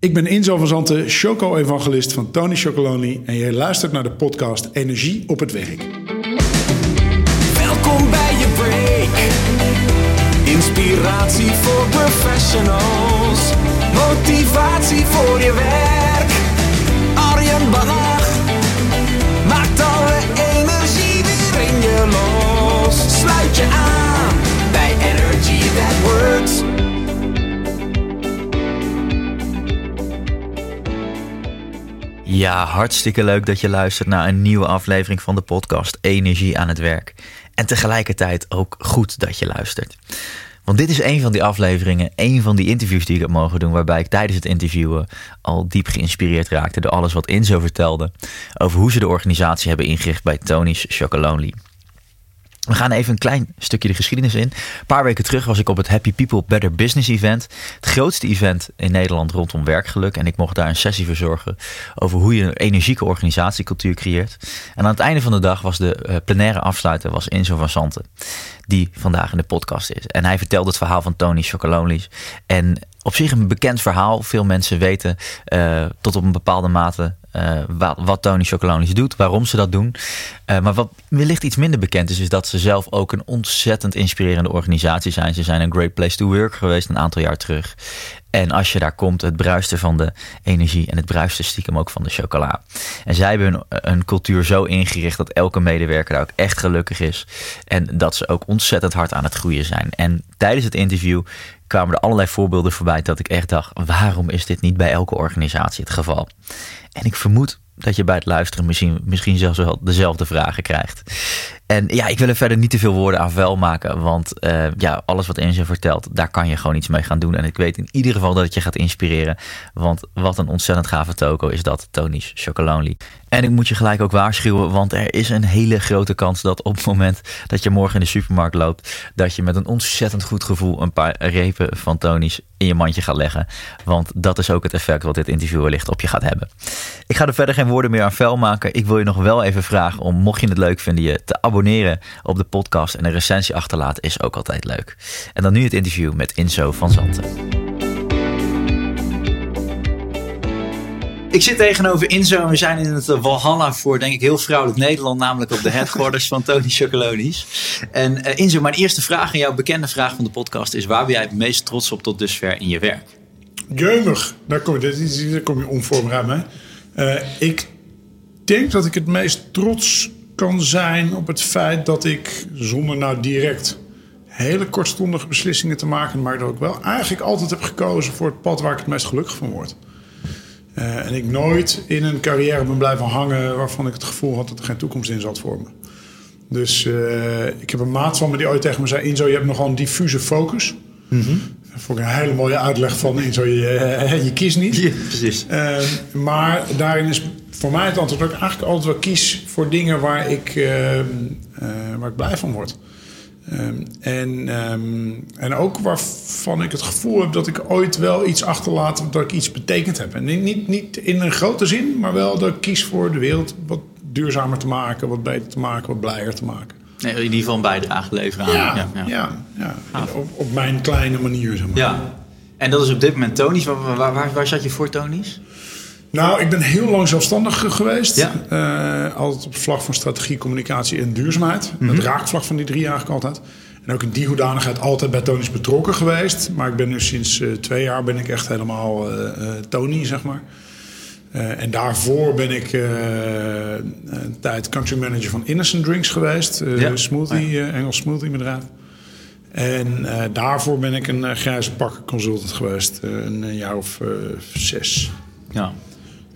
Ik ben Inzo van Zanten, choco-evangelist van Tony Chocolonely en je luistert naar de podcast Energie op het werk. Welkom bij je break. Inspiratie voor professionals. Motivatie voor je werk. Arjen Bach maakt alle energie weer in je los. Sluit je aan bij Energy That Works. Ja, hartstikke leuk dat je luistert naar een nieuwe aflevering van de podcast Energie aan het werk. En tegelijkertijd ook goed dat je luistert. Want dit is een van die afleveringen, een van die interviews die ik heb mogen doen, waarbij ik tijdens het interviewen al diep geïnspireerd raakte door alles wat Inzo vertelde over hoe ze de organisatie hebben ingericht bij Tony's Chocolonely. We gaan even een klein stukje de geschiedenis in. Een paar weken terug was ik op het Happy People Better Business Event. Het grootste event in Nederland rondom werkgeluk. En ik mocht daar een sessie verzorgen over hoe je een energieke organisatiecultuur creëert. En aan het einde van de dag was de uh, plenaire afsluiter was Inzo van Santen. Die vandaag in de podcast is. En hij vertelde het verhaal van Tony Chocolonely's. En op zich een bekend verhaal. Veel mensen weten uh, tot op een bepaalde mate uh, wat, wat Tony Chocolonely doet, waarom ze dat doen. Uh, maar wat wellicht iets minder bekend is, is dat ze zelf ook een ontzettend inspirerende organisatie zijn. Ze zijn een great place to work geweest een aantal jaar terug. En als je daar komt, het bruiste van de energie en het bruiste stiekem ook van de chocola. En zij hebben een, een cultuur zo ingericht dat elke medewerker daar ook echt gelukkig is. En dat ze ook ontzettend hard aan het groeien zijn. En tijdens het interview kwamen er allerlei voorbeelden voorbij dat ik echt dacht: waarom is dit niet bij elke organisatie het geval? En ik vermoed dat je bij het luisteren misschien, misschien zelfs wel dezelfde vragen krijgt. En ja, ik wil er verder niet te veel woorden aan vuil maken. Want uh, ja, alles wat Inge vertelt, daar kan je gewoon iets mee gaan doen. En ik weet in ieder geval dat het je gaat inspireren. Want wat een ontzettend gave toko is dat, Tony's Chocolonely. En ik moet je gelijk ook waarschuwen, want er is een hele grote kans dat op het moment dat je morgen in de supermarkt loopt, dat je met een ontzettend goed gevoel een paar repen van Tony's in je mandje gaat leggen. Want dat is ook het effect wat dit interview wellicht op je gaat hebben. Ik ga er verder geen woorden meer aan vuil maken. Ik wil je nog wel even vragen om, mocht je het leuk vinden, je te abonneren op de podcast en een recensie achterlaten is ook altijd leuk. En dan nu het interview met Inzo van Zanten. Ik zit tegenover Inzo en we zijn in het Walhalla voor, denk ik, heel vrouwelijk Nederland, namelijk op de headquarters van Tony Chocolonies. En uh, Inzo, mijn eerste vraag en jouw bekende vraag van de podcast is: waar ben jij het meest trots op tot dusver in je werk? Jeumig, daar kom je, daar kom je onvoorbereid mee. Uh, ik denk dat ik het meest trots kan zijn op het feit dat ik, zonder nou direct hele kortstondige beslissingen te maken, maar dat ik wel eigenlijk altijd heb gekozen voor het pad waar ik het meest gelukkig van word. Uh, en ik nooit in een carrière ben blijven hangen waarvan ik het gevoel had dat er geen toekomst in zat voor me. Dus uh, ik heb een maat van me die ooit tegen me zei: Inzo, je hebt nogal een diffuse focus. Mm -hmm. Dat vond ik een hele mooie uitleg van Inzo, je, uh, je kiest niet. Ja, precies. maar daarin is voor mij het antwoord dat ik eigenlijk altijd wel kies voor dingen waar ik, waar ik blij van word. Um, en, um, en ook waarvan ik het gevoel heb dat ik ooit wel iets achterlaat, dat ik iets betekend heb. En niet, niet in een grote zin, maar wel dat ik kies voor de wereld wat duurzamer te maken, wat beter te maken, wat blijer te maken. Nee, in ieder geval een bijdrage leveren aan. Ja, ja, ja. ja, ja. Op, op, mijn kleine manier, zeg maar. Ja. En dat is op dit moment Tony's. Waar, waar, waar, waar zat je voor Tony's? Nou, ik ben heel lang zelfstandig geweest. Ja. Uh, altijd op het vlak van strategie, communicatie en duurzaamheid. Mm -hmm. Het raakvlak van die drie eigenlijk altijd. En ook in die hoedanigheid altijd bij Tony's betrokken geweest. Maar ik ben nu sinds uh, twee jaar ben ik echt helemaal uh, Tony, zeg maar. en daarvoor ben ik een tijd country manager van Innocent Drinks geweest. Ja. Smoothie, ja. Engels smoothie bedrijf. En daarvoor ben ik een grijze pakken consultant geweest. een jaar of zes. Ja.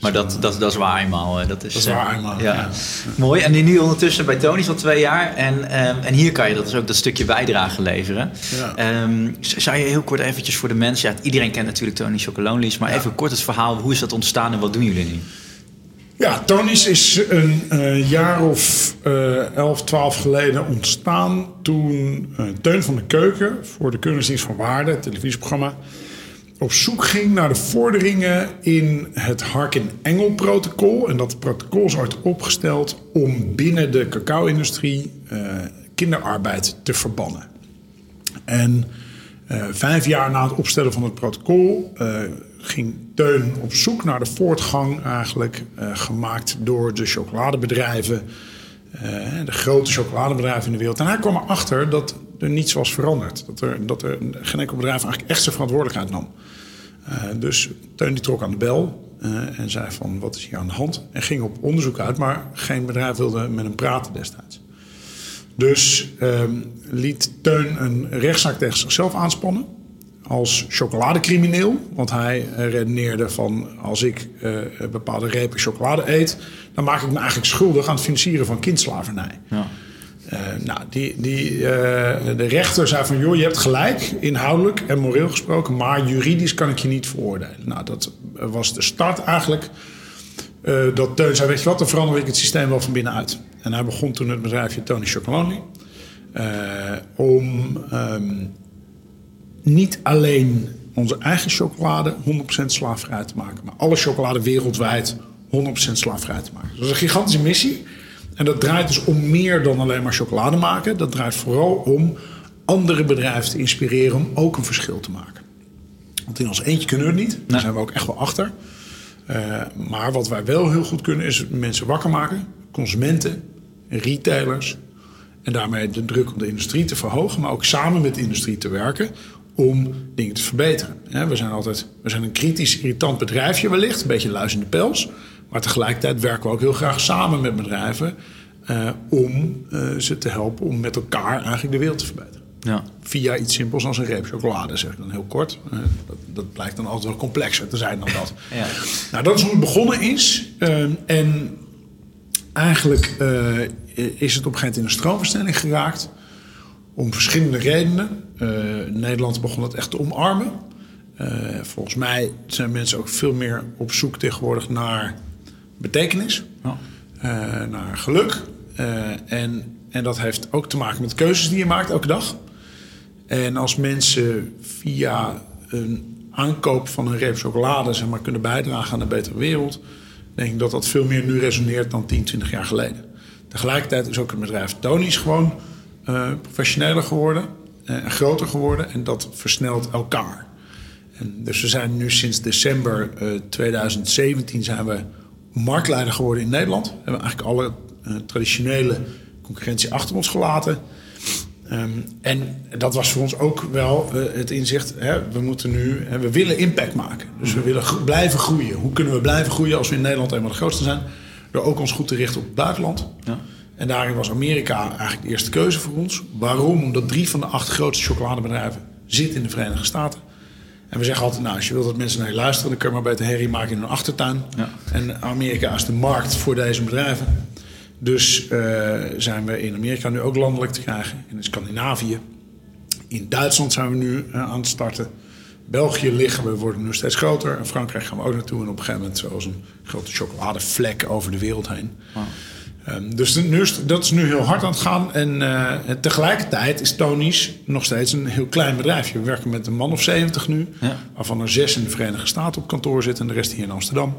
Maar dat, dat, dat is waar eenmaal. Dat is, dat is waar eenmaal, ja. ja. Mooi. En nu ondertussen bij Tony's al twee jaar. En, um, en hier kan je dat dus ook dat stukje bijdrage leveren. Ja. Um, zou je heel kort eventjes voor de mensen... Ja, iedereen kent natuurlijk Tony's Chocolonely's. Maar ja. even kort het verhaal. Hoe is dat ontstaan en wat doen jullie nu? Ja, Tony's is een uh, jaar of uh, 11, 12 geleden ontstaan. Toen uh, Teun van de Keuken voor de Keuringsdienst van Waarde, het televisieprogramma op zoek ging naar de vorderingen in het Harkin-Engel-protocol. En dat protocol is ooit opgesteld om binnen de cacao-industrie uh, kinderarbeid te verbannen. En uh, vijf jaar na het opstellen van het protocol uh, ging Teun op zoek naar de voortgang eigenlijk eh, gemaakt door de chocoladebedrijven. eh, de grote chocoladebedrijven in de wereld. En hij kwam erachter dat er niets was veranderd. Dat er, dat er geen enkel bedrijf eigenlijk echt zijn verantwoordelijkheid nam. Eh, dus Teun die trok aan de bel eh, en zei van wat is hier aan de hand? En ging op onderzoek uit, maar geen bedrijf wilde met hem praten destijds. Dus ehm, liet Teun een rechtszaak tegen zichzelf aanspannen als chocoladecrimineel. Want hij redeneerde van als ik eh, bepaalde repen chocolade eet... dan maak ik me eigenlijk schuldig aan het financieren van kindslavernij. Ja. Eh, nou, die, die, eh, de rechter zei van, joh, je hebt gelijk, inhoudelijk en moreel gesproken, maar juridisch kan ik je niet veroordelen. Nou, dat was de start eigenlijk. eh, dat Teun zei, weet je wat, dan verander ik het systeem wel van binnenuit. En hij begon toen het bedrijfje Tony Chocolonely. om ehm, niet alleen onze eigen chocolade 100% slaafvrij te maken, maar alle chocolade wereldwijd 100% slaafvrij te maken. Dat is een gigantische missie. En dat draait dus om meer dan alleen maar chocolade maken. Dat draait vooral om andere bedrijven te inspireren om ook een verschil te maken. Want in ons eentje kunnen we het niet. Daar zijn we ook echt wel achter. Eh, maar wat wij wel heel goed kunnen is mensen wakker maken. Consumenten, retailers. En daarmee de druk op de industrie te verhogen. Maar ook samen met de industrie te werken om dingen te verbeteren. We zijn altijd we zijn een kritisch, irritant bedrijfje wellicht. Een beetje luizende pels. Maar tegelijkertijd werken we ook heel graag samen met bedrijven... eh, om eh, ze te helpen om met elkaar eigenlijk de wereld te verbeteren. Ja. Via iets simpels als een reep chocolade, zeg ik dan heel kort. Eh, dat, dat blijkt dan altijd wel complexer te zijn dan dat. Ja. Nou, dat is hoe het begonnen is. En eigenlijk is het op een gegeven moment in een stroomversnelling geraakt. Om verschillende redenen. Nederland begon het echt te omarmen. Volgens mij zijn mensen ook veel meer op zoek tegenwoordig naar betekenis. Ja. eh, naar geluk. Eh, en, en dat heeft ook te maken met keuzes die je maakt elke dag. En als mensen via een aankoop van een reep chocolade zeg maar, kunnen bijdragen aan een betere wereld, denk ik dat dat veel meer nu resoneert dan 10, 20 jaar geleden. Tegelijkertijd is ook het bedrijf Tony's gewoon eh, professioneler geworden en groter geworden en dat versnelt elkaar. En dus we zijn nu sinds december eh, 2017 zijn we marktleider geworden in Nederland. We hebben eigenlijk alle eh, traditionele concurrentie achter ons gelaten. Ehm, en dat was voor ons ook wel eh, het inzicht. Hè, we moeten nu, hè, we willen impact maken. Dus we willen gro- blijven groeien. Hoe kunnen we blijven groeien als we in Nederland eenmaal de grootste zijn? Door ook ons goed te richten op het buitenland. Ja. En daarin was Amerika eigenlijk de eerste keuze voor ons. Waarom? Omdat drie van de acht grootste chocoladebedrijven zitten in de Verenigde Staten. En we zeggen altijd, nou, als je wilt dat mensen naar je luisteren... dan kun je maar beter herrie maken in hun achtertuin. Ja. En Amerika is de markt voor deze bedrijven. Dus eh, zijn we in Amerika nu ook landelijk te krijgen. In Scandinavië. In Duitsland zijn we nu eh, aan het starten. België liggen we, worden nu steeds groter. En Frankrijk gaan we ook naartoe. En op een gegeven moment zoals een grote chocoladevlek over de wereld heen. Ehm, dus nu is, dat is nu heel hard aan het gaan. En, eh, tegelijkertijd is Tony's nog steeds een heel klein bedrijfje. We werken met een man of 70 nu. Ja. Waarvan er zes in de Verenigde Staten op kantoor zitten. En de rest hier in Amsterdam.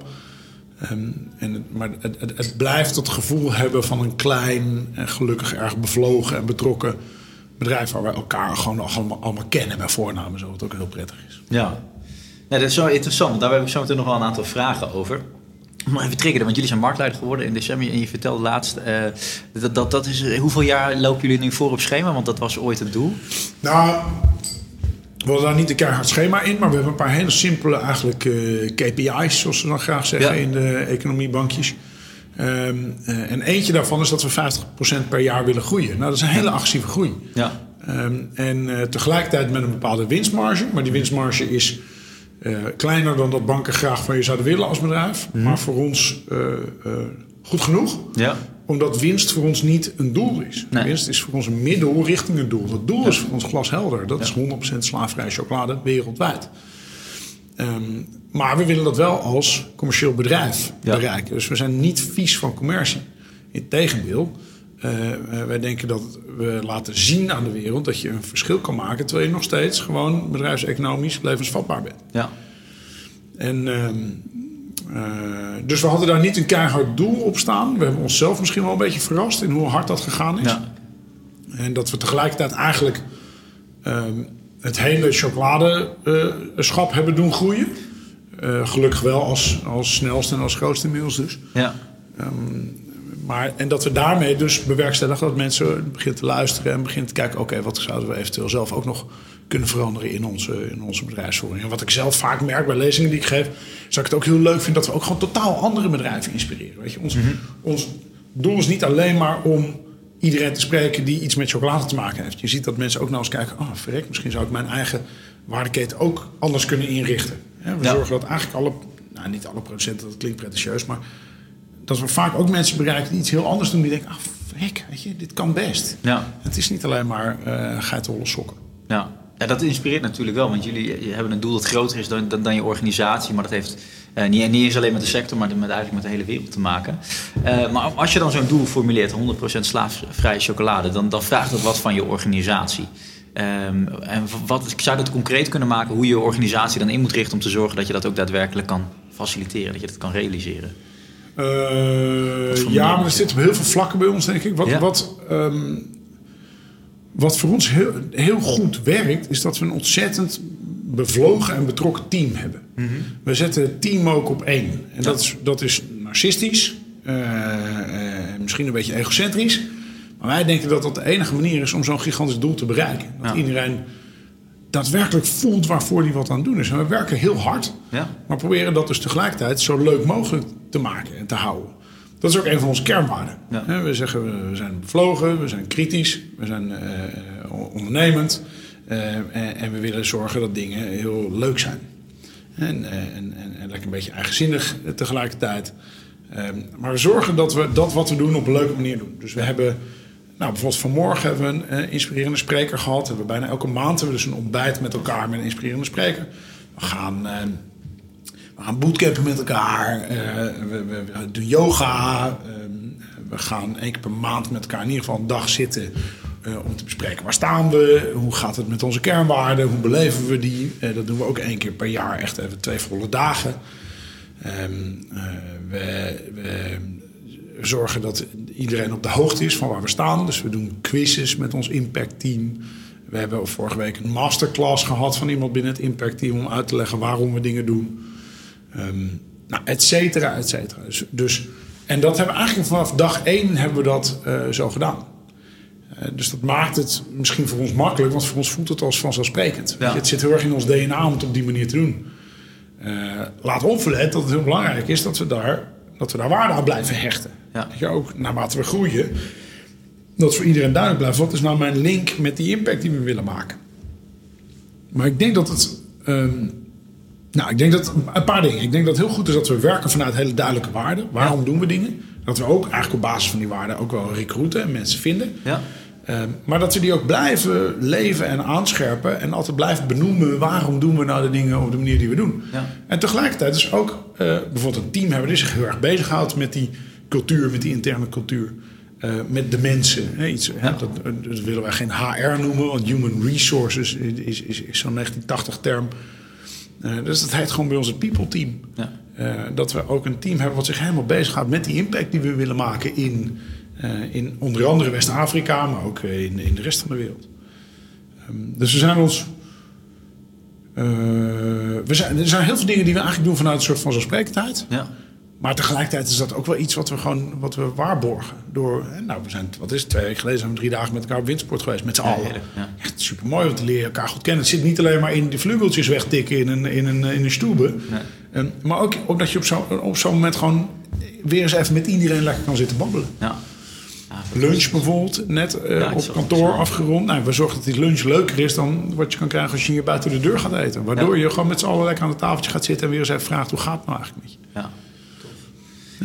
Ehm, en het, maar het, het, het blijft het gevoel hebben van een klein en gelukkig erg bevlogen en betrokken bedrijf. Waar we elkaar gewoon allemaal, allemaal kennen bij voornamen. Zo, wat ook heel prettig is. Ja. ja, dat is zo interessant. Daar heb ik zo meteen nog wel een aantal vragen over. Maar even triggeren, want jullie zijn marktleider geworden in december. En je vertelde laatst, eh, dat, dat, dat is, hoeveel jaar lopen jullie nu voor op schema? Want dat was ooit het doel. Nou, we hadden daar niet een keihard schema in, maar we hebben een paar hele simpele eigenlijk eh, KPI's, zoals ze dan graag zeggen Ja. in de economiebankjes. Ehm, eh, en eentje daarvan is dat we 50% per jaar willen groeien. Nou, dat is een hele agressieve groei. Ja. Ehm, en eh, tegelijkertijd met een bepaalde winstmarge. Maar die winstmarge is eh, kleiner dan dat banken graag van je zouden willen als bedrijf. Maar voor ons eh, eh, goed genoeg Ja. omdat winst voor ons niet een doel is. Nee. Winst is voor ons een middel richting een doel. Dat doel is voor ons glashelder. Dat is 100% slaafvrije chocolade wereldwijd. Ehm, maar we willen dat wel als commercieel bedrijf bereiken. Dus we zijn niet vies van commercie. Integendeel, eh, wij denken dat we laten zien aan de wereld... dat je een verschil kan maken... terwijl je nog steeds gewoon bedrijfseconomisch levensvatbaar bent. Ja. En, ehm, eh, dus we hadden daar niet een keihard doel op staan. We hebben onszelf misschien wel een beetje verrast in hoe hard dat gegaan is. Ja. En dat we tegelijkertijd eigenlijk ehm, het hele chocoladeschap hebben doen groeien. Gelukkig wel als, als snelste en als grootste inmiddels dus. Ja. Maar, en dat we daarmee dus bewerkstelligen dat mensen beginnen te luisteren en beginnen te kijken: oké, wat zouden we eventueel zelf ook nog kunnen veranderen in onze, in onze bedrijfsvoering. En wat ik zelf vaak merk bij lezingen die ik geef, is dat ik het ook heel leuk vind dat we ook gewoon totaal andere bedrijven inspireren. Weet je? Ons, ons doel is niet alleen maar om iedereen te spreken die iets met chocolade te maken heeft. Je ziet dat mensen ook nou eens kijken: oh, verrek, misschien zou ik mijn eigen waardeketen ook anders kunnen inrichten. We Ja. zorgen dat eigenlijk alle, nou niet alle producenten, dat klinkt pretentieus, maar dat we vaak ook mensen bereiken die iets heel anders doen. Die denken, ah, verrek, weet je, dit kan best. Ja. Het is niet alleen maar eh geitenwolle sokken. Ja. ja, dat inspireert natuurlijk wel. Want jullie je hebben een doel dat groter is dan, dan, dan je organisatie. Maar dat heeft eh, niet, niet eens alleen met de sector, maar met, eigenlijk met de hele wereld te maken. Eh, maar als je dan zo'n doel formuleert, 100% slaafvrije chocolade, dan, dan vraagt dat wat van je organisatie. Ehm, en wat, zou dat concreet kunnen maken hoe je organisatie dan in moet richten om te zorgen dat je dat ook daadwerkelijk kan faciliteren, dat je dat kan realiseren. Eh, ja, maar er zit op heel veel vlakken bij ons, denk ik. Wat, Ja. wat, ehm, wat voor ons heel, heel goed werkt, is dat we een ontzettend bevlogen en betrokken team hebben. We zetten het team ook op één. En dat, is, dat is narcistisch, eh, eh, misschien een beetje egocentrisch. Maar wij denken dat dat de enige manier is om zo'n gigantisch doel te bereiken. Dat Ja. iedereen daadwerkelijk voelt waarvoor hij wat aan het doen is. En we werken heel hard. Ja. Maar proberen dat dus tegelijkertijd zo leuk mogelijk te maken en te houden. Dat is ook een van onze kernwaarden. Ja. We zeggen we- zijn bevlogen, we zijn kritisch, we zijn eh, ondernemend. eh, en, en we willen zorgen dat dingen heel leuk zijn. En, eh, en, en, lekker een beetje eigenzinnig eh, tegelijkertijd. Ehm, maar we zorgen dat we dat wat we doen op een leuke manier doen. Dus we hebben, nou bijvoorbeeld vanmorgen hebben we een eh, inspirerende spreker gehad. Hebben we bijna elke maand hebben we dus een ontbijt met elkaar met een inspirerende spreker. We gaan, eh, we gaan bootcampen met elkaar. eh, we, doen yoga. we gaan één keer per maand met elkaar in ieder geval een dag zitten. om te bespreken waar staan we, hoe gaat het met onze kernwaarden, hoe beleven we die. Dat doen we ook één keer per jaar, echt even twee volle dagen. Ehm, eh, we, we zorgen dat iedereen op de hoogte is van waar we staan. Dus we doen quizzes met ons impact team. We hebben vorige week een masterclass gehad van iemand binnen het impact team om uit te leggen waarom we dingen doen. Ehm, nou, et cetera, et cetera. Dus, dus, en dat hebben we eigenlijk vanaf dag één hebben we dat eh, zo gedaan. Eh, dus dat maakt het misschien voor ons makkelijk, want voor ons voelt het als vanzelfsprekend. Ja. Het zit heel erg in ons DNA om het op die manier te doen. Eh, laat opvallen dat het heel belangrijk is dat we daar, dat we daar waarde aan blijven hechten. Ja. Je, ook naarmate we groeien, dat voor iedereen duidelijk blijft. Wat is nou mijn link met die impact die we willen maken? Maar ik denk dat het. ehm, nou, ik denk dat een paar dingen. Ik denk dat het heel goed is dat we werken vanuit hele duidelijke waarden. Waarom doen we dingen? Dat we ook eigenlijk op basis van die waarden ook wel recruiten en mensen vinden. Ja. Ehm, maar dat we die ook blijven leven en aanscherpen. En altijd blijven benoemen waarom doen we nou de dingen op de manier die we doen. Ja. En tegelijkertijd dus ook eh, bijvoorbeeld een team hebben die zich heel erg bezighoudt met die cultuur, met die interne cultuur. eh, met de mensen. Hè, iets, hè, dat, dat willen wij geen HR noemen, want Human Resources is, is, is zo'n 1980-term. dus dat heet gewoon bij ons het people team. Ja. Dat we ook een team hebben wat zich helemaal bezighoudt met die impact die we willen maken in, in onder andere West-Afrika, maar ook eh, in, in de rest van de wereld. Ehm, dus we zijn ons. eh, we zijn, er zijn heel veel dingen die we eigenlijk doen vanuit een soort van zelfsprekendheid. Ja. Maar tegelijkertijd is dat ook wel iets wat we gewoon wat we waarborgen. Door, nou, we zijn, wat is het, twee weken geleden zijn we drie dagen met elkaar op windsport geweest, met z'n allen. heerlijk, ja. Echt super mooi, want leer je elkaar goed kennen. Het zit niet alleen maar in de vlugeltjes wegtikken in een, in een, in een stoebe. Ehm, maar ook, ook dat je op zo'n op zo'n moment gewoon weer eens even met iedereen lekker kan zitten babbelen. Ja. Lunch bijvoorbeeld, net eh, Ja, op kantoor afgerond. Nou, we zorgen dat die lunch leuker is dan wat je kan krijgen als je hier buiten de deur gaat eten. Waardoor Ja. je gewoon met z'n allen lekker aan het tafeltje gaat zitten en weer eens even vraagt hoe gaat het nou eigenlijk met je. Ja.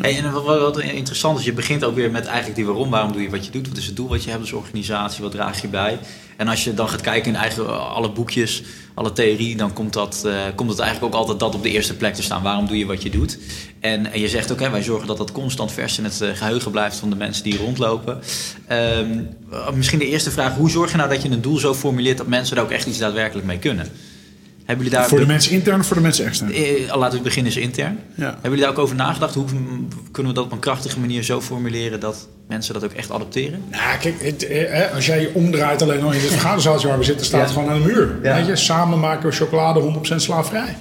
Hey, en wat, interessant is, je begint ook weer met eigenlijk die waarom. Waarom doe je wat je doet? Wat is het doel wat je hebt als organisatie? Wat draag je bij? En als je dan gaat kijken in eigen, alle boekjes, alle theorie, dan komt, dat, eh, komt het eigenlijk ook altijd dat op de eerste plek te staan. Waarom doe je wat je doet? En, je zegt ook, hè, wij zorgen dat dat constant vers in het eh, geheugen blijft van de mensen die rondlopen. Ehm, eh, misschien de eerste vraag, hoe zorg je nou dat je een doel zo formuleert dat mensen er ook echt iets daadwerkelijk mee kunnen? Hebben jullie daar Voor de mensen intern of voor de mensen extern? eh, laten we beginnen is intern. Ja. Hebben jullie daar ook over nagedacht? Hoe kunnen we dat op een krachtige manier zo formuleren dat mensen dat ook echt adopteren? Nou, kijk, het, eh, eh, als jij je omdraait alleen al in dit vergaderzaaltje waar we zitten, staat Ja. het gewoon aan de muur. Ja. Weet je? Samen maken we chocolade 100% slaafvrij.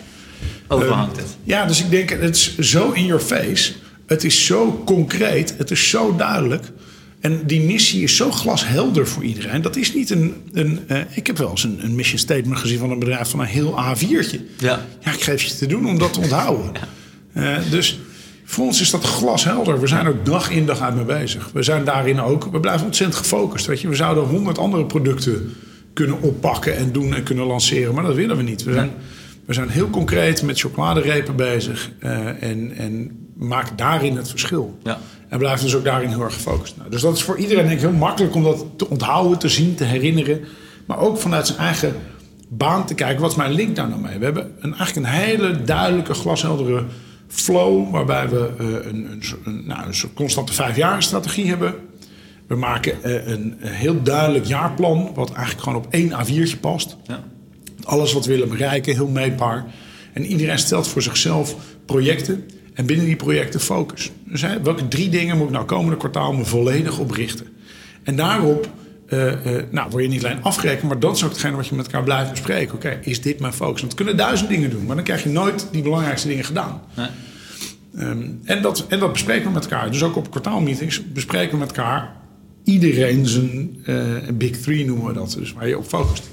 Overal Ehm, hangt het. Ja, dus ik denk, het is zo in your face. Het is zo concreet. Het is zo duidelijk. En die missie is zo glashelder voor iedereen. Dat is niet een... een eh, ik heb wel eens een, een mission statement gezien van een bedrijf van een heel A4'tje. Ja. Ja, ik geef je te doen om dat te onthouden. Eh, dus voor ons is dat glashelder. We zijn er dag in dag uit mee bezig. We zijn daarin ook... We blijven ontzettend gefocust. Weet je? We zouden honderd andere producten kunnen oppakken en doen en kunnen lanceren. Maar dat willen we niet. We zijn, we zijn heel concreet met chocoladerepen bezig. eh, en, en maken daarin het verschil. Ja. En blijven dus ook daarin heel erg gefocust. Nou, dus dat is voor iedereen denk ik heel makkelijk om dat te onthouden, te zien, te herinneren. Maar ook vanuit zijn eigen baan te kijken. Wat is mijn link daar nou mee? We hebben een, eigenlijk een hele duidelijke, glasheldere flow... waarbij we eh, een, een, een, nou, een soort constante vijfjarenstrategie hebben. We maken eh, een, een heel duidelijk jaarplan... wat eigenlijk gewoon op één A4'tje past. Ja. Alles wat we willen bereiken, heel meetbaar. En iedereen stelt voor zichzelf projecten. En binnen die projecten focus. Dus hè, welke drie dingen moet ik nou komende kwartaal me volledig op richten? En daarop eh, nou, word je niet alleen afgerekend, maar dat is ook hetgene wat je met elkaar blijft bespreken. Oké, is dit mijn focus? Want we kunnen duizend dingen doen, maar dan krijg je nooit die belangrijkste dingen gedaan. Nee. Ehm, en, dat, en dat bespreken we met elkaar. Dus ook op kwartaalmeetings bespreken we met elkaar iedereen zijn eh, big three noemen we dat. Dus waar je op focust.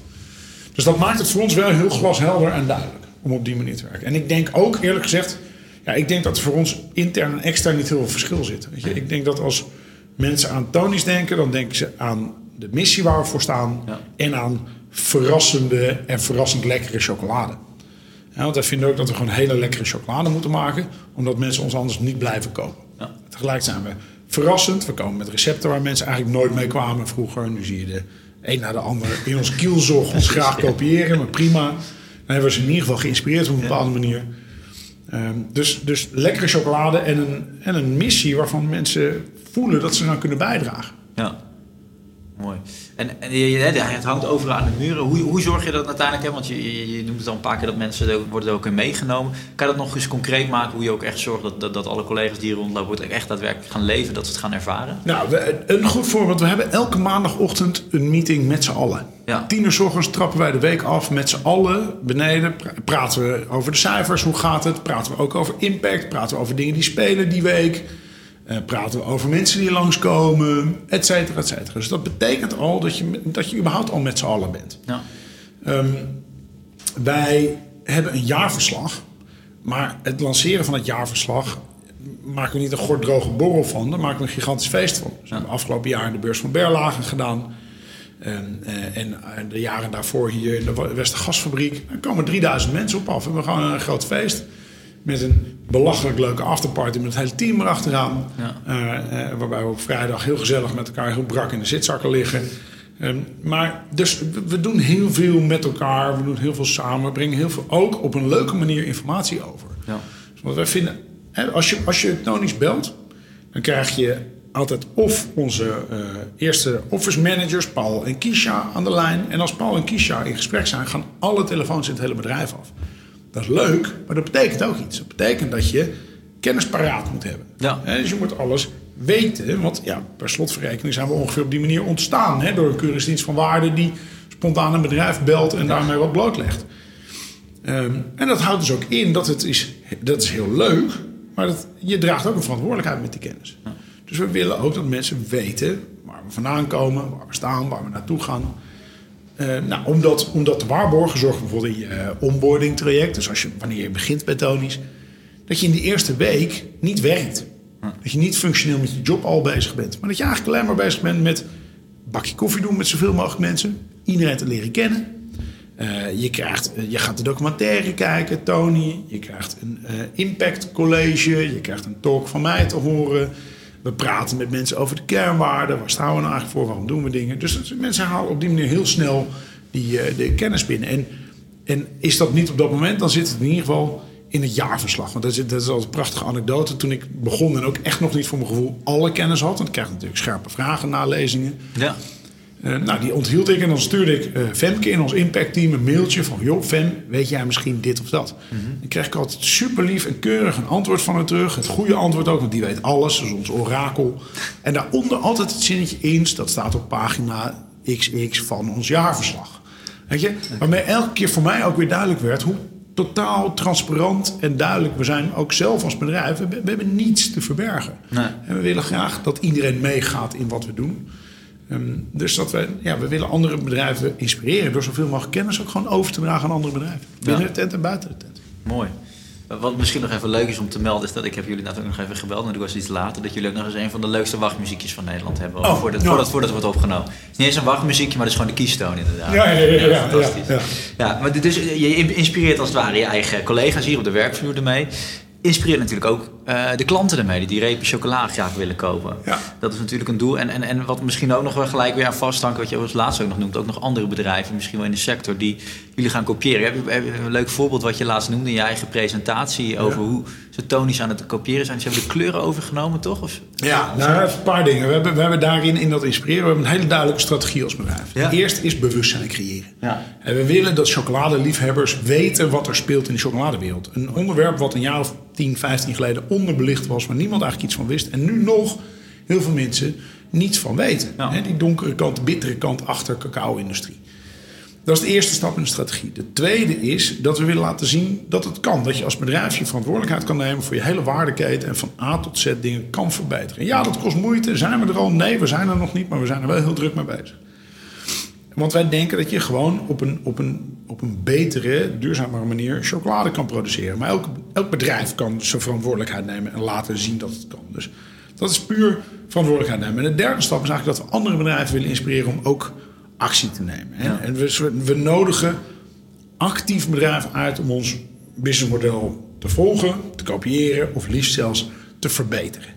Dus dat maakt het voor ons wel heel glashelder en duidelijk om op die manier te werken. En ik denk ook eerlijk gezegd, ja, ik denk dat er voor ons intern en extern niet heel veel verschil zit. Weet je? Ik denk dat als mensen aan Tony's denken, dan denken ze aan de missie waar we voor staan Ja. en aan verrassende en verrassend lekkere chocolade. Ja, want wij vinden ook dat we gewoon hele lekkere chocolade moeten maken, omdat mensen ons anders niet blijven kopen. Ja. Tegelijk zijn we verrassend. We komen met recepten waar mensen eigenlijk nooit mee kwamen vroeger. Nu zie je de een na de ander in ons kielzog ons graag kopiëren, maar prima. Dan hebben we ze in ieder geval geïnspireerd op een bepaalde manier. Ehm, dus, dus lekkere chocolade en een, en een missie waarvan mensen voelen dat ze nou kunnen bijdragen. Ja. Mooi. En, en je, het hangt overal aan de muren. Hoe, hoe zorg je dat uiteindelijk? Hè? Want je, je, je noemt het al een paar keer dat mensen er, worden er ook in meegenomen. Kan je dat nog eens concreet maken? Hoe je ook echt zorgt dat, dat, dat alle collega's die hier rondlopen... ook echt daadwerkelijk gaan leven, dat ze het gaan ervaren? Nou, we- een goed voorbeeld. We hebben elke maandagochtend een meeting met z'n allen. Ja. Tien uur 's ochtends trappen wij de week af met z'n allen beneden. Pra- Praten we over de cijfers, hoe gaat het? Praten we ook over impact? Praten we over dingen die spelen die week? Eh, praten we over mensen die langskomen? Et cetera, et cetera. Dus dat betekent al dat je, dat je überhaupt al met z'n allen bent. Ja. Ehm, wij hebben een jaarverslag. Maar het lanceren van het jaarverslag maken we niet een gorddroge borrel van. Daar maken we een gigantisch feest van. Dus we hebben afgelopen jaar in de beurs van Berlage gedaan. En, eh, en de jaren daarvoor hier in de Westergasfabriek. Daar komen 3000 mensen op af. We hebben gewoon een groot feest. Met een belachelijk leuke afterparty met het hele team erachteraan. Ja. Eh, eh, waarbij we op vrijdag heel gezellig met elkaar heel brak in de zitzakken liggen. Ehm, maar dus we, doen heel veel met elkaar. We doen heel veel samen. We brengen heel veel ook op een leuke manier informatie over. Ja. Wat wij vinden, hè, als je, als je Tony's belt, dan krijg je altijd of onze eh, eerste office managers, Paul en Kisha, aan de lijn. En als Paul en Kisha in gesprek zijn, gaan alle telefoons in het hele bedrijf af. Dat is leuk, maar dat betekent ook iets. Dat betekent dat je kennis paraat moet hebben. Ja. Hè, dus je moet alles weten. Want ja, per slotverrekening zijn we ongeveer op die manier ontstaan. Hè, door een keuringsdienst van waarde die spontaan een bedrijf belt en daarmee wat blootlegt. Ehm, en dat houdt dus ook in dat het is, dat is heel leuk, maar dat, je draagt ook een verantwoordelijkheid met die kennis. Dus we willen ook dat mensen weten waar we vandaan komen, waar we staan, waar we naartoe gaan. Eh, nou, om dat, om dat te waarborgen, zorg bijvoorbeeld in je eh, onboarding traject. Dus als je, wanneer je begint bij Tony's, dat je in de eerste week niet werkt. Dat je niet functioneel met je job al bezig bent. Maar dat je eigenlijk alleen maar bezig bent met een bakje koffie doen met zoveel mogelijk mensen. Iedereen te leren kennen. Eh, je, krijgt, je gaat de documentaire kijken, Tony. Je krijgt een impact college. Je krijgt een talk van mij te horen. We praten met mensen over de kernwaarden. Waar staan we nou eigenlijk voor? Waarom doen we dingen? Dus mensen halen op die manier heel snel die, eh, de kennis binnen. En, en is dat niet op dat moment, dan zit het in ieder geval in het jaarverslag. Want dat is, dat is altijd een prachtige anekdote. Toen ik begon en ook echt nog niet voor mijn gevoel alle kennis had. Want ik krijg natuurlijk scherpe vragen na lezingen. Ja. Eh, nou, die onthield ik en dan stuurde ik eh, Femke in ons impactteam een mailtje van... joh, Fem, weet jij misschien dit of dat? Dan kreeg ik altijd super lief en keurig een antwoord van haar terug. Het goede antwoord ook, want die weet alles, dat is ons orakel. En daaronder altijd het zinnetje eens, dat staat op pagina XX van ons jaarverslag. Weet je? Waarmee elke keer voor mij ook weer duidelijk werd hoe totaal transparant en duidelijk. We zijn ook zelf als bedrijf, we, we hebben niets te verbergen. Nee. En we willen graag dat iedereen meegaat in wat we doen. Ehm, dus dat we, ja, we willen andere bedrijven inspireren door zoveel mogelijk kennis ook gewoon over te dragen aan andere bedrijven. Binnen Ja. de tent en buiten de tent. Mooi. Wat misschien nog even leuk is om te melden, is dat ik heb jullie natuurlijk nog even gebeld, ik was iets later, dat jullie ook nog eens een van de leukste wachtmuziekjes van Nederland hebben. Oh, voordat, ja. voordat, voordat het wordt opgenomen. Het is niet eens een wachtmuziekje, maar het is gewoon de keystone inderdaad. Ja, ja, ja, ja, ja, fantastisch. ja. Ja, maar dus je inspireert als het ware je eigen collega's hier op de werkvloer ermee. Inspireert natuurlijk ook eh, de klanten ermee die die repen chocola graag willen kopen. Ja. Dat is natuurlijk een doel. En, en, en wat misschien ook nog wel gelijk weer aan vasthangt, wat je als laatste ook nog noemt, ook nog andere bedrijven, misschien wel in de sector, die jullie gaan kopiëren. Heb je, heb je een leuk voorbeeld wat je laatst noemde in je eigen presentatie over hoe ze tonisch aan het kopiëren zijn? Ze hebben de kleuren overgenomen, toch? Of, Ja, nou, even een paar dingen. We hebben, we hebben daarin in dat inspireren, we hebben een hele duidelijke strategie als bedrijf. Ja. Eerst is bewustzijn creëren. Ja. En we willen dat chocoladeliefhebbers weten wat er speelt in de chocoladewereld. Een onderwerp wat een jaar of 10, 15 geleden onderbelicht was, waar niemand eigenlijk iets van wist. En nu nog heel veel mensen niets van weten. Die donkere kant, de bittere kant achter cacao-industrie. Dat is de eerste stap in de strategie. De tweede is dat we willen laten zien dat het kan. Dat je als bedrijf je verantwoordelijkheid kan nemen voor je hele waardeketen en van A tot Z dingen kan verbeteren. Ja, dat kost moeite. Zijn we er al? Nee, we zijn er nog niet, maar we zijn er wel heel druk mee bezig. Want wij denken dat je gewoon op een, op een, op een betere, duurzamere manier chocolade kan produceren. Maar elk, elk bedrijf kan zijn verantwoordelijkheid nemen en laten zien dat het kan. Dus dat is puur verantwoordelijkheid nemen. En de derde stap is eigenlijk dat we andere bedrijven willen inspireren om ook actie te nemen. En, Ja. en we, we nodigen actief bedrijven uit om ons businessmodel te volgen, te kopiëren of liefst zelfs te verbeteren.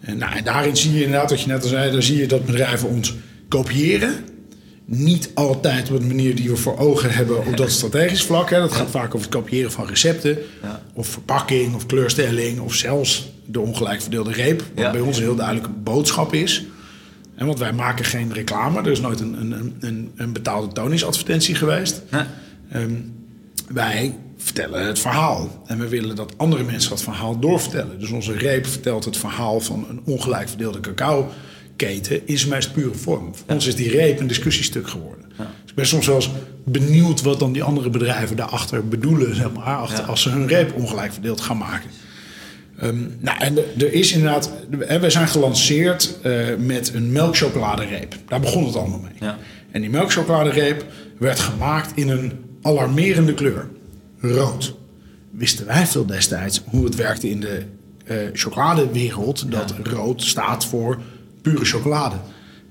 En, nou, en daarin zie je inderdaad, wat je net al zei, dan zie je dat bedrijven ons kopiëren. Niet altijd op de manier die we voor ogen hebben op dat strategisch vlak. Hè. Dat gaat vaak over het kopiëren van recepten, Ja. of verpakking, of kleurstelling, of zelfs de ongelijk verdeelde reep. Wat Ja. bij ons een heel duidelijke boodschap is. En want wij maken geen reclame. Er is nooit een, een, een, een betaalde toningsadvertentie geweest. Nee. Ehm, wij vertellen het verhaal. En we willen dat andere mensen dat verhaal doorvertellen. Dus onze reep vertelt het verhaal van een ongelijk verdeelde cacao-keten in zijn meest pure vorm. Voor ons is die reep een discussiestuk geworden. Dus ik ben soms wel eens benieuwd wat dan die andere bedrijven daarachter bedoelen, zeg maar, achter, Ja. als ze hun reep ongelijk verdeeld gaan maken. Ehm, nou, en er is inderdaad, we zijn gelanceerd eh, met een melkchocoladereep. Daar begon het allemaal mee. Ja. En die melkchocoladereep werd gemaakt in een alarmerende kleur. Rood. Wisten wij veel destijds hoe het werkte in de eh, chocoladewereld. Dat rood staat voor pure chocolade.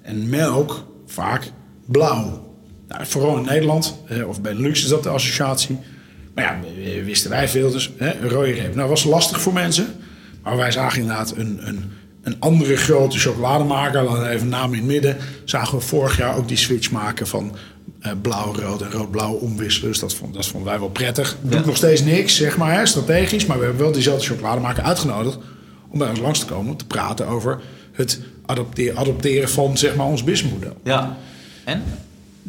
En melk vaak blauw. Nou, vooral in Nederland, eh, of Benelux is dat de associatie. Maar ja, eh, wisten wij veel, dus hè, een rode reep. Nou, was lastig voor mensen. Maar wij zagen inderdaad een, een, een andere grote chocolademaker, laten we even naam in het midden. Zagen we vorig jaar ook die switch maken van eh, blauw-rood en rood-blauw omwisselen. Dus dat, vond, dat vonden wij wel prettig. Doet nog steeds niks, zeg maar, hè, strategisch. Maar we hebben wel diezelfde chocolademaker uitgenodigd om bij ons langs te komen. Om te praten over het adopteren, adopteren van zeg maar, ons businessmodel. Ja. En?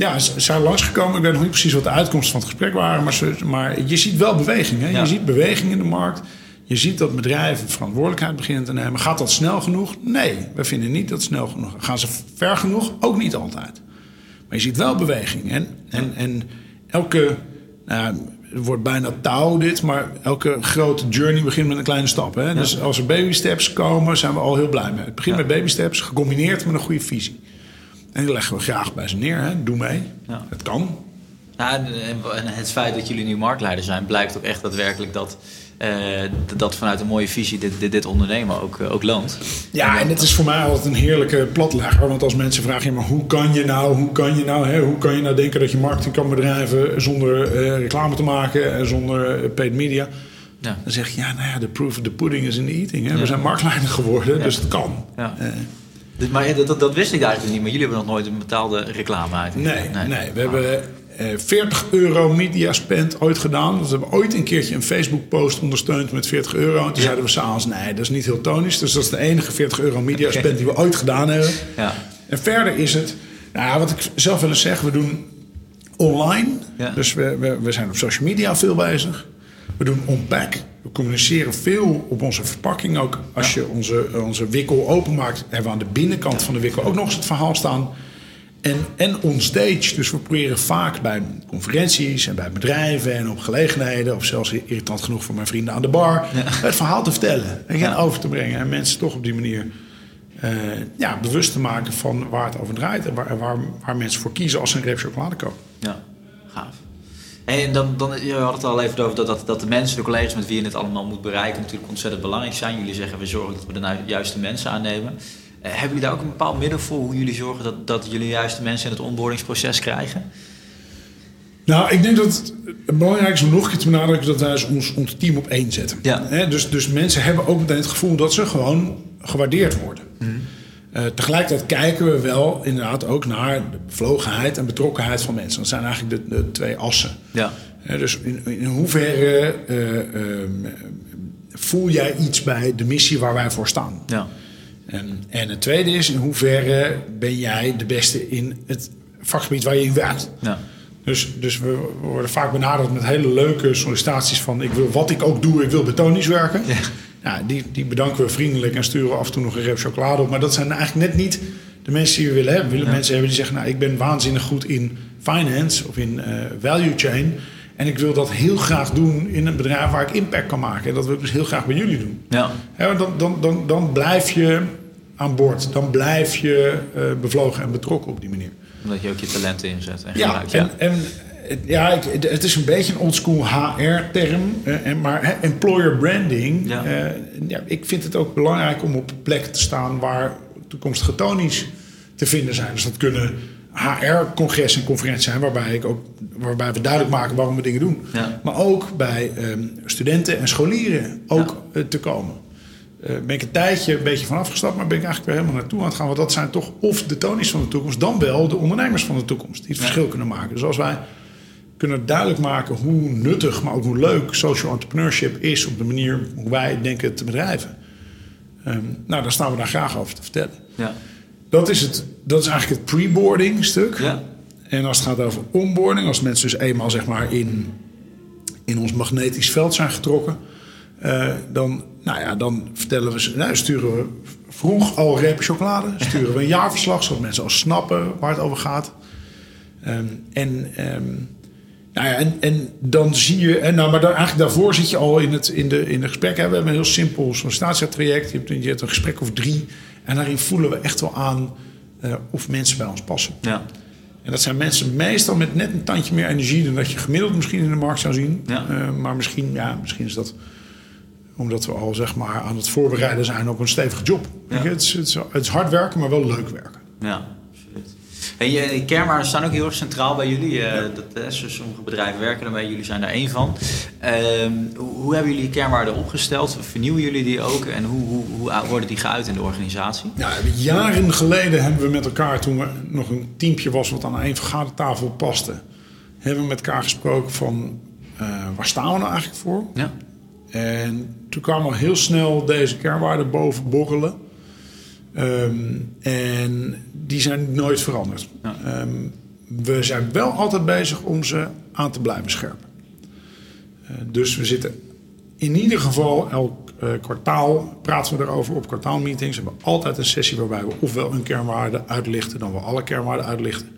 Ja, ze zijn langsgekomen. Ik weet nog niet precies wat de uitkomsten van het gesprek waren. Maar, ze, maar je ziet wel beweging. Hè? Ja. Je ziet beweging in de markt. Je ziet dat bedrijven verantwoordelijkheid beginnen te nemen. Gaat dat snel genoeg? Nee, we vinden niet dat snel genoeg. Gaan ze ver genoeg? Ook niet altijd. Maar je ziet wel beweging. En, en, en elke, nou, het wordt bijna touw dit, maar elke grote journey begint met een kleine stap. Hè? Dus als er baby steps komen, zijn we al heel blij mee. Het begint met baby steps, gecombineerd met een goede visie. En die leggen we graag bij ze neer. Hè? Doe mee. Ja. Het kan. Nou, en het feit dat jullie nu marktleider zijn, blijkt ook echt daadwerkelijk dat, eh, dat vanuit een mooie visie dit, dit, dit ondernemen ook, eh, ook loont. Ja, en het is voor mij altijd een heerlijke platlegger. Want als mensen vragen, ja, maar hoe kan je nou, hoe kan je nou, hè, hoe kan je nou denken dat je marketing kan bedrijven zonder eh, reclame te maken en zonder paid media? Ja. Dan zeg je, ja, nou ja, de proof of the pudding is in the eating. Hè? Ja. We zijn marktleider geworden, dus het kan. Ja. Dus, maar dat, dat, dat wist ik eigenlijk niet, maar jullie hebben nog nooit een betaalde reclame uit. nee, nee, we hebben eh, 40 euro media spend ooit gedaan. Dus we hebben ooit een keertje een Facebook post ondersteund met 40 euro. En toen Ja. zeiden we s'avonds, nee, dat is niet heel tonisch. Dus dat is de enige 40 euro media spend die we ooit gedaan hebben. Ja. En verder is het, nou, wat ik zelf wil eens zeggen, we doen online. Ja. Dus we, we, we zijn op social media veel bezig. We doen onpack. We communiceren veel op onze verpakking. Ook als je onze, onze wikkel openmaakt, hebben we aan de binnenkant van de wikkel ook nog eens het verhaal staan. en, en onstage. Dus we proberen vaak bij conferenties en bij bedrijven en op gelegenheden, of zelfs irritant genoeg voor mijn vrienden aan de bar, het verhaal te vertellen en Ja. over te brengen. En mensen toch op die manier eh, ja, bewust te maken van waar het over draait en waar, waar, waar mensen voor kiezen als ze een reep chocolade kopen. Ja, gaaf. En dan, dan, je had het al even over dat, dat, dat de mensen, de collega's met wie je het allemaal moet bereiken, natuurlijk ontzettend belangrijk zijn. Jullie zeggen we zorgen dat we de juiste mensen aannemen. Eh, hebben jullie daar ook een bepaald middel voor hoe jullie zorgen dat, dat jullie de juiste mensen in het onboardingsproces krijgen? Nou, ik denk dat het, belangrijk is om nog een keer te benadrukken dat wij ons, ons team op één zetten. Ja. Dus, dus mensen hebben ook meteen het gevoel dat ze gewoon gewaardeerd worden. Eh, tegelijkertijd kijken we wel inderdaad ook naar de bevlogenheid en betrokkenheid van mensen. Dat zijn eigenlijk de, de twee assen. Ja. Hè, dus in, in hoeverre eh, ehm, voel jij iets bij de missie waar wij voor staan? Ja. En, en het tweede is, in hoeverre ben jij de beste in het vakgebied waar je in werkt? Ja. Dus, dus we worden vaak benaderd met hele leuke sollicitaties van... ik wil wat ik ook doe, ik wil betonisch werken. Ja. Ja, die, die bedanken we vriendelijk en sturen af en toe nog een reep chocolade op. Maar dat zijn eigenlijk net niet de mensen die we willen hebben. We willen Ja. mensen hebben die zeggen... nou, ik ben waanzinnig goed in finance of in eh, value chain... en ik wil dat heel graag doen in een bedrijf waar ik impact kan maken. En dat wil ik dus heel graag bij jullie doen. Ja. Ja, dan, dan, dan, dan blijf je aan boord. Dan blijf je eh, bevlogen en betrokken op die manier. Omdat je ook je talenten inzet en Ja, gebruikt. en, ja, ik, het is een beetje een oldschool HR-term. eh, en maar employer branding. Ja. eh, ja, ik vind het ook belangrijk om op plekken te staan waar toekomstige tonies te vinden zijn. Dus dat kunnen HR-congressen en conferenties zijn waarbij, ik ook, waarbij we duidelijk maken waarom we dingen doen. Ja. Maar ook bij ehm, studenten en scholieren ook eh, te komen. Eh, ben ik een tijdje een beetje van afgestapt, maar ben ik eigenlijk weer helemaal naartoe aan het gaan. Want dat zijn toch of de tonies van de toekomst, dan wel de ondernemers van de toekomst. Die het Ja. verschil kunnen maken. Dus als wij kunnen duidelijk maken hoe nuttig, maar ook hoe leuk social entrepreneurship is op de manier hoe wij denken te bedrijven. ehm, nou, dan staan we daar graag over te vertellen. Ja. Dat is, het, dat is eigenlijk het pre-boarding stuk. Ja. En als het gaat over onboarding, als mensen dus eenmaal zeg maar in, in ons magnetisch veld zijn getrokken, eh, dan, nou ja, dan vertellen we ze, nou, sturen we vroeg al repen chocolade, sturen we een jaarverslag, zodat mensen al snappen waar het over gaat. Ehm, en, ehm, nou ja, en, en dan zie je, en nou, maar dan, eigenlijk daarvoor zit je al in het in de, in de gesprek. Hè. We hebben een heel simpel sollicitatietraject. Je hebt, je hebt een gesprek of drie. En daarin voelen we echt wel aan eh, of mensen bij ons passen. Ja. En dat zijn mensen meestal met net een tandje meer energie dan dat je gemiddeld misschien in de markt zou zien. Ja. Eh, maar misschien, ja, misschien is dat omdat we al zeg maar aan het voorbereiden zijn op een stevige job. Ja. Het, is, het, is, het is hard werken, maar wel leuk werken. Ja, je, die kernwaarden staan ook heel erg centraal bij jullie. eh, dat, eh, sommige bedrijven werken daarmee, jullie zijn daar één van. Ehm, hoe, hebben jullie kernwaarden opgesteld? Vernieuwen jullie die ook? En hoe, hoe, hoe worden die geuit in de organisatie? Ja, jaren geleden hebben we met elkaar, toen we nog een teampje was wat aan één vergadertafel paste, hebben we met elkaar gesproken van eh, waar staan we nou eigenlijk voor? Ja. En toen kwamen al heel snel deze kernwaarden boven borrelen. Ehm, en die zijn nooit veranderd. Ja. Ehm, we zijn wel altijd bezig om ze aan te blijven scherpen. Eh, dus we zitten in ieder geval elk eh, kwartaal praten we erover op kwartaalmeetings. We hebben altijd een sessie waarbij we ofwel een kernwaarde uitlichten, dan wel alle kernwaarden uitlichten.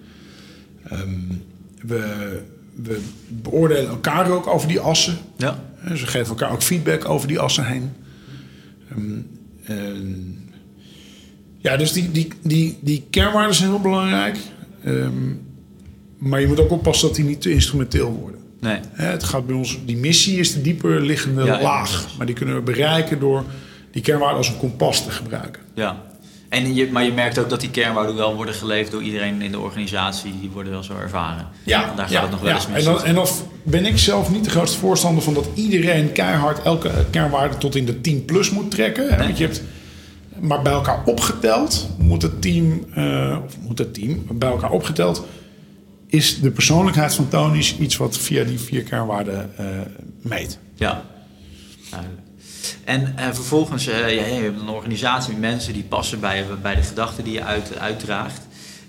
Ehm, we, we beoordelen elkaar ook over die assen. Ja. En ze geven elkaar ook feedback over die assen heen. Ehm, en ja, dus die, die, die, die kernwaarden zijn heel belangrijk. Ehm, maar je moet ook oppassen dat die niet te instrumenteel worden. Nee. Het gaat bij ons, die missie is de dieper liggende Ja, ja, laag. Maar die kunnen we bereiken door die kernwaarden als een kompas te gebruiken. Ja. En je, maar je merkt ook dat die kernwaarden wel worden geleefd door iedereen in de organisatie. Die worden wel zo ervaren. En daar gaat het nog wel eens mis. En dan, en dan ben ik zelf niet de grootste voorstander van dat iedereen keihard elke kernwaarde tot in de 10 plus moet trekken. Hè? Nee. Want je hebt, maar bij elkaar opgeteld moet het team, eh, of moet het team, bij elkaar opgeteld, is de persoonlijkheid van Tony's iets wat via die vier kernwaarden eh, meet. Ja, duidelijk. En eh, vervolgens, ja, je hebt een organisatie met mensen die passen bij, de gedachten die je uit, uitdraagt.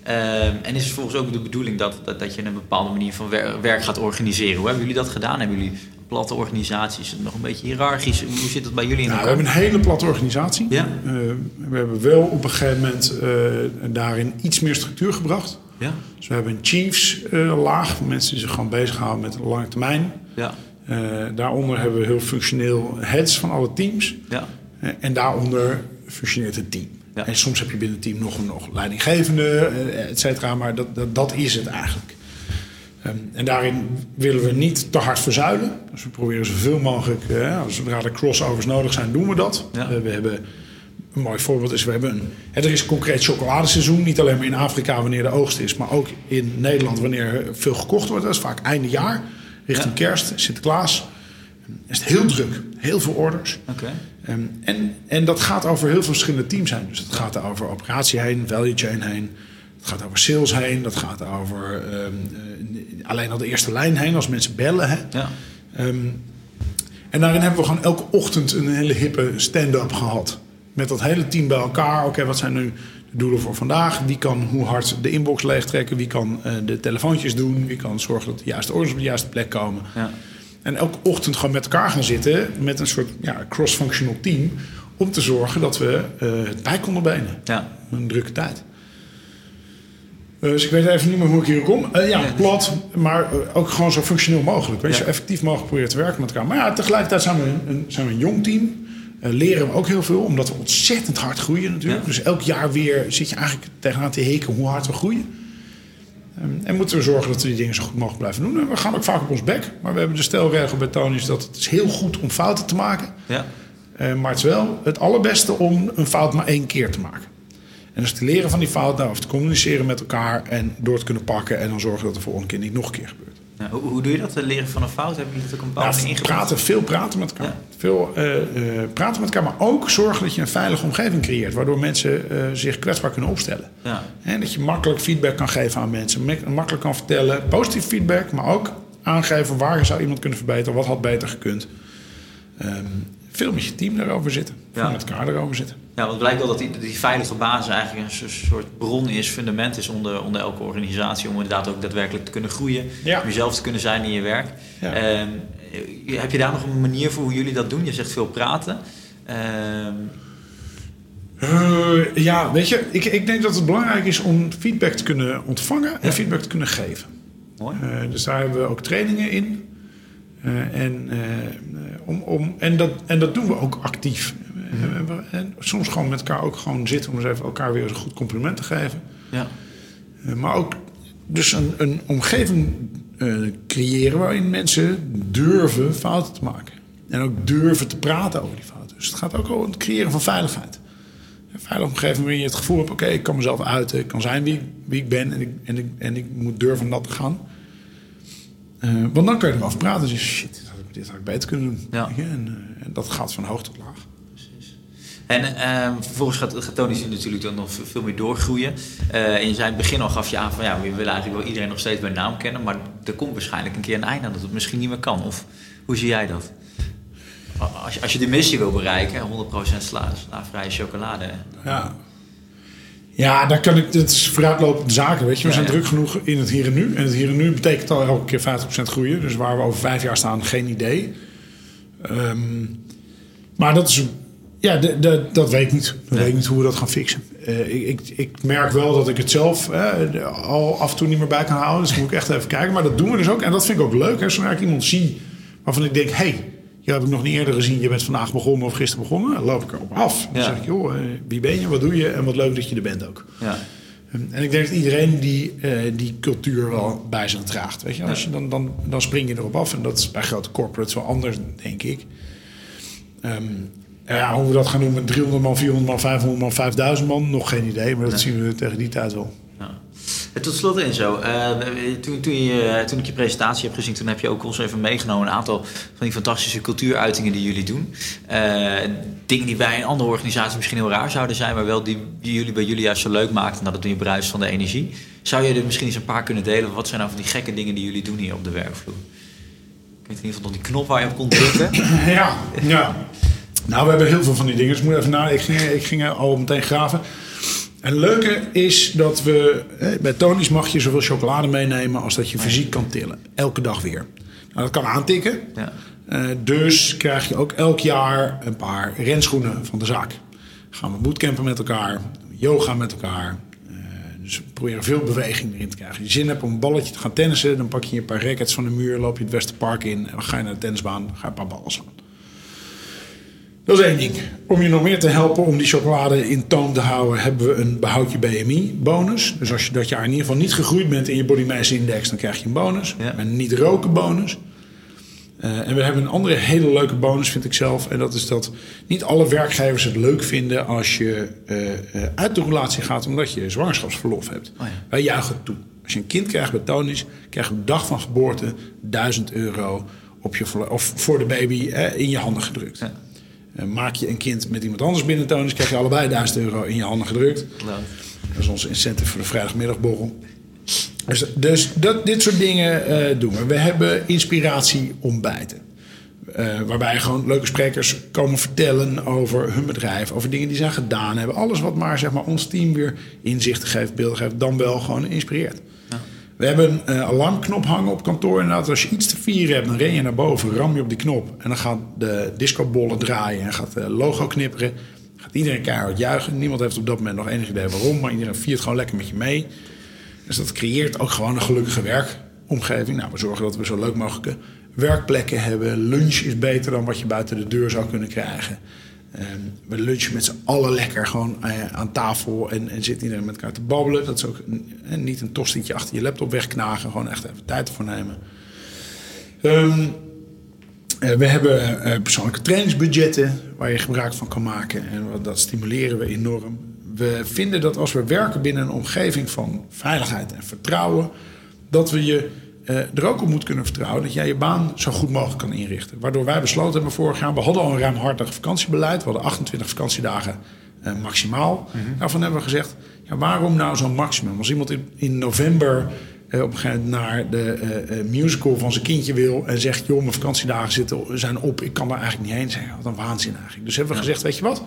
Ehm, en is het volgens ook de bedoeling dat, dat, dat je een bepaalde manier van wer- werk gaat organiseren? Hoe hebben jullie dat gedaan? Hebben jullie platte organisaties? Nog een beetje hiërarchisch? Hoe zit het bij jullie in Nou, we hebben een hele platte organisatie. Ja. Eh, we hebben wel op een gegeven moment eh, daarin iets meer structuur gebracht. Ja. Dus we hebben een Chiefs-laag, voor mensen die zich gewoon bezighouden met de lange termijn. Ja. Daaronder hebben we heel functioneel heads van alle teams. Ja. En daaronder functioneert het team. Ja. En soms heb je binnen het team nog, nog leidinggevende, et cetera. Maar dat, dat, dat is het eigenlijk. Ehm, en daarin willen we niet te hard verzuilen. Dus we proberen zoveel mogelijk, eh, zodra er crossovers nodig zijn, doen we dat. Ja. Eh, we hebben, een mooi voorbeeld is, we hebben een, er is een concreet chocoladeseizoen. Niet alleen maar in Afrika wanneer de oogst is, maar ook in Nederland wanneer veel gekocht wordt. Dat is vaak einde jaar, richting Ja. kerst, Sinterklaas. Dan is het heel druk, heel veel orders. Ehm, en, en dat gaat over heel veel verschillende teams heen. Dus het gaat over operatie heen, value chain heen. Het gaat over sales heen. Dat gaat over ehm, eh, alleen al de eerste lijn heen als mensen bellen. Hè. Ja. Ehm, en daarin hebben we gewoon elke ochtend een hele hippe stand-up gehad. Met dat hele team bij elkaar. Oké, wat zijn nu de doelen voor vandaag? Wie kan hoe hard de inbox leegtrekken? Wie kan eh, de telefoontjes doen? Wie kan zorgen dat de juiste orders op de juiste plek komen? Ja. En elke ochtend gewoon met elkaar gaan zitten met een soort ja, cross-functional team. Om te zorgen dat we eh, het bij konden benen. Ja. Een drukke tijd. Eh, Dus ik weet even niet meer hoe ik hier kom. Eh, ja, Nee. plat, maar eh, ook gewoon zo functioneel mogelijk. Weet je, zo effectief mogelijk proberen te werken met elkaar. Maar ja, tegelijkertijd zijn we een, een- zijn we een jong team. Leren we ook heel veel, omdat we ontzettend hard groeien natuurlijk. Ja. Dus elk jaar weer zit je eigenlijk tegenaan te heken hoe hard we groeien. Ehm, en moeten we zorgen dat we die dingen zo goed mogelijk blijven doen. En we gaan ook vaak op ons bek. Maar we hebben de stelregel bij Tony is dat het is heel goed om fouten te maken. Ja. Maar het is wel het allerbeste om een fout maar één keer te maken. En dus te leren van die fout, nou, of te communiceren met elkaar en door te kunnen pakken en dan zorgen dat de volgende keer niet nog een keer gebeurt. Ja, hoe, hoe doe je dat? Leren van een fout? Hebben jullie dat ook een bepaalde ingebracht? praten, veel praten met elkaar. Ja. Veel eh, eh, praten met elkaar, maar ook zorgen dat je een veilige omgeving creëert, waardoor mensen eh, zich kwetsbaar kunnen opstellen. Ja. En dat je makkelijk feedback kan geven aan mensen. Mak- Makkelijk kan vertellen, positief feedback, maar ook aangeven waar zou iemand kunnen verbeteren, wat had beter gekund. Ehm, veel met je team daarover zitten. Veel met elkaar daarover zitten. Ja, want het blijkt wel dat die, die veilige basis eigenlijk een so- soort bron is, fundament is onder, onder elke organisatie. Om inderdaad ook daadwerkelijk te kunnen groeien. Ja. Om jezelf te kunnen zijn in je werk. Ja. Ehm, eh, heb je daar nog een manier voor hoe jullie dat doen? Je zegt veel praten. Ehm, Eh, ja, weet je, ik, ik denk dat het belangrijk is om feedback te kunnen ontvangen en Ja. feedback te kunnen geven. mooi. Eh, dus daar hebben we ook trainingen in. Eh, en, eh, om, om, en, dat, en dat doen we ook actief. Eh, we- en soms gewoon met elkaar ook gewoon zitten om eens even elkaar weer een goed compliment te geven. Ja. Eh, maar ook dus een, een omgeving eh, creëren waarin mensen durven fouten te maken. En ook durven te praten over die fouten. Dus het gaat ook om het creëren van veiligheid. Een veilige omgeving waarin je het gevoel hebt... oké, ik kan mezelf uiten, ik kan zijn wie, wie ik ben... En ik, en, ik, en ik moet durven dat te gaan. Eh, want dan kun je erover praten. Dus shit, dit had ik, dit had ik beter kunnen doen. Ja. En, eh, en dat gaat van hoog tot laag. En ehm, vervolgens gaat, gaat Tony natuurlijk dan nog veel meer doorgroeien. Eh, en je zei in het begin al, gaf je aan van ja, we willen eigenlijk wel iedereen nog steeds bij naam kennen. Maar er komt waarschijnlijk een keer een einde aan dat het misschien niet meer kan. Of hoe zie jij dat? Als je, als je die missie wil bereiken, 100% sla, slaafvrije chocolade. Ja. Ja, daar kan ik. Het is vooruitlopende zaken, weet je. We zijn ja. druk genoeg in het hier en nu. En het hier en nu betekent al elke keer 50% groeien. Dus waar we over vijf jaar staan, geen idee. Ehm, maar dat is. Ja, de, de- dat weet ik niet. Dat weet ik niet hoe we dat gaan fixen. Eh, ik, ik, ik merk wel dat ik het zelf eh, al af en toe niet meer bij kan houden. Dus dan moet ik echt even kijken. Maar dat doen we dus ook. En dat vind ik ook leuk. Hè. Zodra ik iemand zie waarvan ik denk... hé, hey, je heb ik nog niet eerder gezien. Je bent vandaag begonnen of gisteren begonnen. Dan loop ik erop af. Dan Ja. zeg ik, joh, eh, wie ben je? Wat doe je? En wat leuk dat je er bent ook. Ja. En ik denk dat iedereen die, eh, die cultuur wel bij zich draagt. Weet je? Als je dan, dan, dan spring je erop af. En dat is bij grote corporates wel anders, denk ik. Ehm, ja, hoe we dat gaan doen met 300 man, 400 man, 500 man, 5000 man, nog geen idee. Maar dat zien we tegen die tijd wel. Ja. En tot slot en zo, eh, toen, toen, je, toen ik je presentatie heb gezien, toen heb je ook ons even meegenomen een aantal van die fantastische cultuuruitingen die jullie doen. Eh, dingen die bij een andere organisatie misschien heel raar zouden zijn, maar wel die, die jullie bij jullie juist zo leuk maakten. Nou, dat doe je bruis van de energie. Zou je er misschien eens een paar kunnen delen? Wat zijn nou van die gekke dingen die jullie doen hier op de werkvloer? Ik weet in ieder geval nog die knop waar je op kon drukken. Ja, ja. Nou, we hebben heel veel van die dingen. Dus moet even na. Ik ging, ik ging al meteen graven. En het leuke is dat we... Bij Tony's mag je zoveel chocolade meenemen... als dat je fysiek kan tillen. Elke dag weer. Nou, dat kan aantikken. Ja. Eh, dus krijg je ook elk jaar een paar renschoenen van de zaak. Gaan we bootcampen met elkaar. Yoga met elkaar. eh, dus we proberen veel beweging erin te krijgen. Als je zin hebt om een balletje te gaan tennissen, dan pak je een paar rackets van de muur, loop je het Westerpark in en dan ga je naar de tennisbaan, ga je een paar ballen slaan. Dat is één ding. Om je nog meer te helpen om die chocolade in toon te houden, hebben we een behoud je BMI bonus. Dus als je dat jaar in ieder geval niet gegroeid bent in je body mass index, dan krijg je een bonus. Ja. Een niet roken bonus. Eh, en we hebben een andere hele leuke bonus, vind ik zelf. En dat is dat niet alle werkgevers het leuk vinden als je eh, eh, uit de relatie gaat omdat je zwangerschapsverlof hebt. Oh ja. Wij juichen het toe. Als je een kind krijgt bij Tonis, krijg je op de dag van geboorte 1000 euro op je, of voor de baby eh, in je handen gedrukt. Ja. Eh, maak je een kind met iemand anders binnen Tonis, krijg je allebei 1000 euro in je handen gedrukt. Dat is onze incentive voor de vrijdagmiddagborrel. Dus, dus dat, dit soort dingen eh, doen we. We hebben inspiratie ontbijten. Eh, waarbij gewoon leuke sprekers komen vertellen over hun bedrijf, over dingen die zij gedaan hebben. Alles wat maar, zeg maar ons team weer inzichten geeft, beelden geeft, dan wel gewoon inspireert. We hebben een eh, alarmknop hangen op kantoor. Inderdaad, als je iets te vieren hebt, dan ren je naar boven, ram je op die knop. En dan gaan de discobollen draaien en gaat de logo knipperen. Gaat iedereen keihard juichen. Niemand heeft op dat moment nog enig idee waarom, maar iedereen viert gewoon lekker met je mee. Dus dat creëert ook gewoon een gelukkige werkomgeving. Nou, we zorgen dat we zo leuk mogelijke werkplekken hebben. Lunch is beter dan wat je buiten de deur zou kunnen krijgen. Ehm, we lunchen met z'n allen lekker gewoon eh, aan tafel en, en zit iedereen met elkaar te babbelen. Dat is ook eh, niet een tostietje achter je laptop wegknagen. Gewoon echt even tijd ervoor nemen. Ehm, eh, we hebben persoonlijke trainingsbudgetten waar je gebruik van kan maken. En dat stimuleren we enorm. We vinden dat als we werken binnen een omgeving van veiligheid en vertrouwen, dat we je eh, er ook op moet kunnen vertrouwen dat jij je baan zo goed mogelijk kan inrichten. Waardoor wij besloten hebben vorig jaar, we hadden al een ruimhartig vakantiebeleid. We hadden 28 vakantiedagen eh, maximaal. Daarvan hebben we gezegd, ja, waarom nou zo'n maximum? Als iemand in, in november eh, op een gegeven moment naar de musical van zijn kindje wil en zegt: Joh, mijn vakantiedagen zitten, zijn op, ik kan daar eigenlijk niet heen zijn. Wat een waanzin eigenlijk. Dus hebben we gezegd: Weet je wat?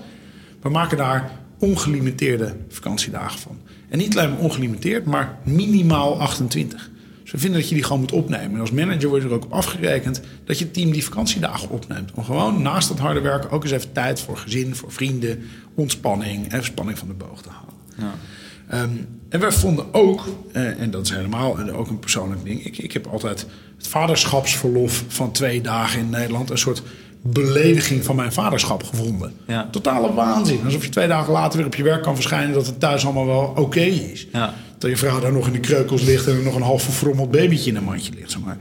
We maken daar ongelimiteerde vakantiedagen van. En niet alleen maar ongelimiteerd, maar minimaal 28. We vinden dat je die gewoon moet opnemen. En als manager wordt er ook op afgerekend dat je team die vakantiedagen opneemt. Om gewoon naast het harde werken ook eens even tijd voor gezin, voor vrienden, ontspanning en spanning van de boog te halen. Ehm, en wij vonden ook, eh, en dat is helemaal en ook een persoonlijk ding. Ik, ik heb altijd het vaderschapsverlof van twee dagen in Nederland een soort belediging van mijn vaderschap gevonden. Ja. Totale waanzin. Alsof je twee dagen later weer op je werk kan verschijnen dat het thuis allemaal wel oké is. Ja. Dat je vrouw daar nog in de kreukels ligt en er nog een half verfrommeld babytje in een mandje ligt. Zeg maar.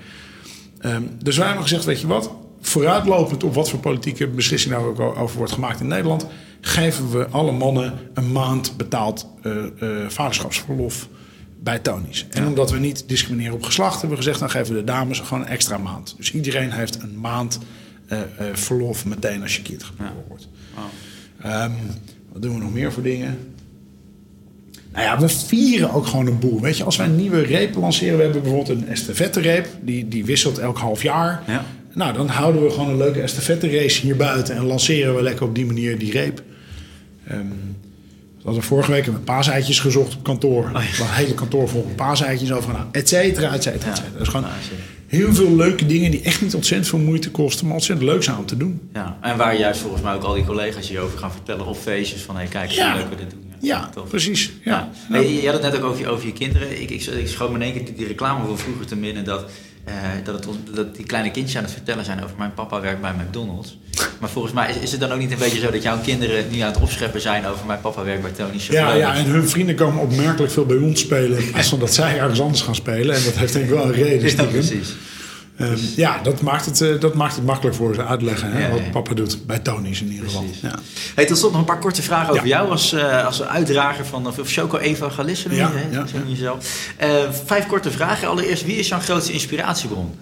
Dus wij hebben gezegd, weet je wat, vooruitlopend op wat voor politieke beslissing daar ook over wordt gemaakt in Nederland, geven we alle mannen een maand betaald eh, eh, vaderschapsverlof bij Tony's. En omdat we niet discrimineren op geslacht, hebben we gezegd, dan geven we de dames gewoon een extra maand. Dus iedereen heeft een maand eh, verlof meteen als je kind geboren wordt. Ehm, wat doen we nog meer voor dingen? Nou ja, we vieren ook gewoon een boel. Weet je, als wij een nieuwe reep lanceren, we hebben bijvoorbeeld een estafette-reep, die, die wisselt elk half jaar. Ja. Nou, dan houden we gewoon een leuke estafette-race hier buiten en lanceren we lekker op die manier die reep. Ehm, we hadden vorige week met paaseitjes gezocht op kantoor. Oh ja. Het hele kantoor vol met paaseitjes over gedaan, et cetera, et cetera, et cetera. Dat is gewoon Ja, zeker. heel veel leuke dingen die echt niet ontzettend veel moeite kosten, maar ontzettend leuk zijn om te doen. Ja, en waar juist volgens mij ook al die collega's je over gaan vertellen op feestjes van hey, kijk, Ja. hoe leuk we dit doen. Ja, tof. precies. Ja. Ja. Hey, je had het net ook over je, over je kinderen. Ik, ik, ik schoot me in één keer die, die reclame van vroeger te binnen dat, eh, dat, het, ons- dat die kleine kindjes aan het vertellen zijn over mijn papa werkt bij McDonald's. Maar volgens mij is, is het dan ook niet een beetje zo dat jouw kinderen nu aan het opscheppen zijn over mijn papa werkt bij Tony's Ja, Chauffeur? ja, en hun vrienden komen opmerkelijk veel bij ons spelen. Van dat zij ergens anders gaan spelen. En dat heeft denk ik wel een reden. Ja, stiekem. Ehm, ja, dat maakt, het, eh, dat maakt het makkelijk voor ze uitleggen. Hè, Ja, wat ja. papa doet. Bij Tony's in ieder geval. Ja. Hey, tot slot nog een paar korte vragen over jou als, eh, als uitdrager van of, of Choco noem je Ja, hè? Zo jezelf. Eh, vijf korte vragen. Allereerst, wie is jouw grootste inspiratiebron?